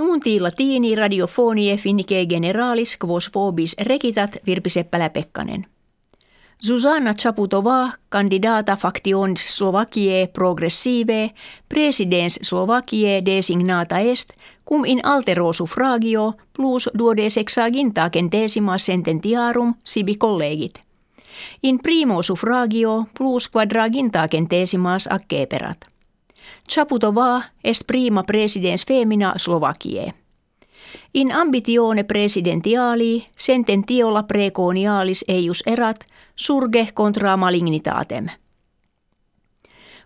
Nuunti latini radiofonie finnike generalis quos vobis rekitat Virpi Seppälä Pekkanen. Zuzana Chaputova, candidata factionis Slovakiae progressive, presidens Slovakiae designata est, cum in altero suffragio plus duode sexaginta centesima sententiarum sibi collegit. In primo suffragio plus quadraginta centesimas acceperat. Chaputova est prima presidens femina Slovakiae. In ambitione presidentiali sententiola preconialis eius erat surge contra malignitatem.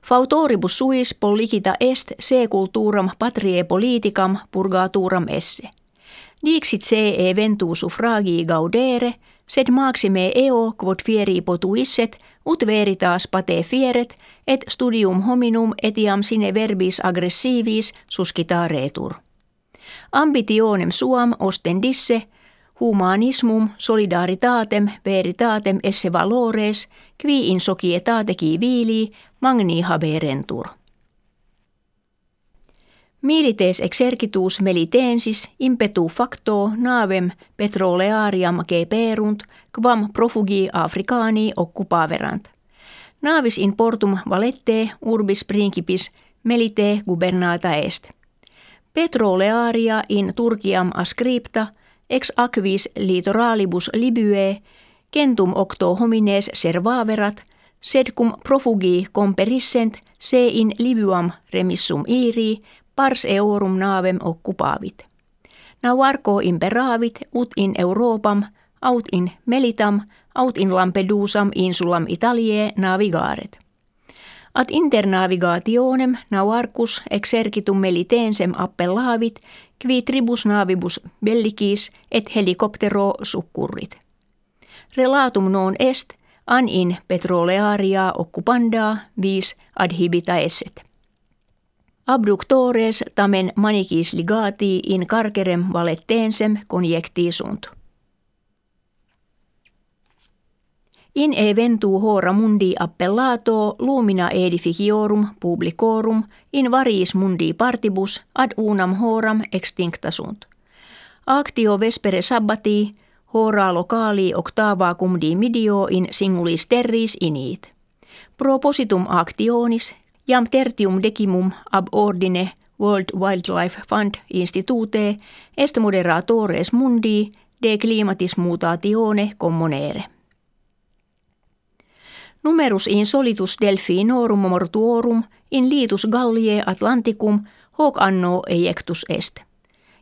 Fautoribus suis pollicita est se culturam patrie politicam purgaturam esse. Dixit se eventu suffragii gaudere, sed maxime eo quod fieri potuisset, ut veritas pate fieret, et studium hominum etiam sine verbis aggressivis suscitaretur. Ambitionem suam ostendisse humanismum solidaritatem veritatem esse valores qui in societate vili magni haberentur. Milites exercitus melitensis impetu facto navem petroleariam geperunt quam profugi africani occupaverant. Navis in portum valette urbis principis melite gubernata est. Petrolearia in Turkiam ascripta ex aquis litoralibus Libye kentum octo homines servaverat sed cum profugi comperissent se in Libyam remissum iri pars eorum navem occupavit. Navarco imperavit ut in Europam aut in Melitam aut in Lampedusam insulam Italiae navigaret. Ad internavigationem navarcus exercitum melitensem appellavit, qui tribus navibus bellicis et helicoptero succurrit. Relatum non est, an in petrolearia occupanda vis adhibita esset. Abductores tamen manicis ligati in carcerem valettensem conjectisunt. In eventu hora mundi appellato lumina edificiorum publicorum in variis mundi partibus ad unam horam extinctasunt. Actio vespere sabbati hora locali octava cum dimidio in singulis terris init. Propositum actionis jam tertium decimum ab ordine World Wildlife Fund Institute est moderatores mundi de climatis mutatione commonere. Numerus in solitus delphinorum mortuorum in litus gallie Atlanticum hoc anno ejectus est.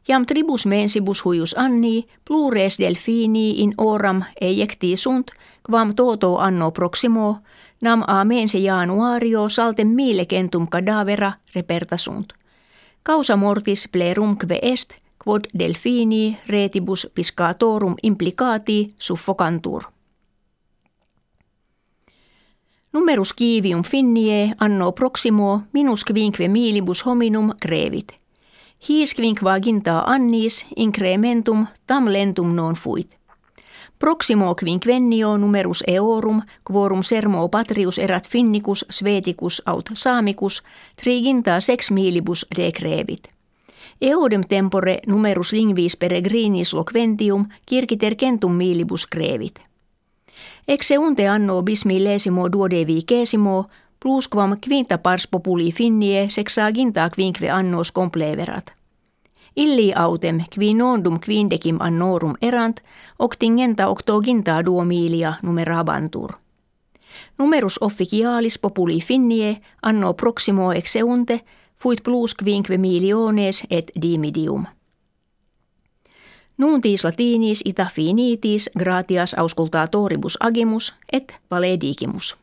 Jam tribus mensibus huius anni plures delphini in oram ejecti sunt, quam toto anno proximo, nam a mense januario saltem mille centum cadavera reperta sunt. Causa mortis plerumque est, quod delphini retibus piscatorum implicati suffocantur. Numerus kivium finnie anno proximo minus quinque milibus hominum grevit. His quinqua ginta annis incrementum tam lentum non fuit. Proximo quinquennio numerus eorum quorum sermo patrius erat finnicus sveticus aut saamicus triginta sex milibus decrevit. Eodem tempore numerus lingvis peregrinis loquentium circiter centum milibus grevit. Exe unte anno bismillesimo duodevicesimo plusquam quinta pars populi finnie sexaginta quinque annos compleverat. Illi autem qui nondum quindecim annorum erant, octingenta octoginta duomilia numerabantur. Numerus officialis populi finnie anno proximo exeunte fuit plus quinque miliones et dimidium. Nuuntis latinis ita finitis gratias auscultatoribus agimus et valedigimus.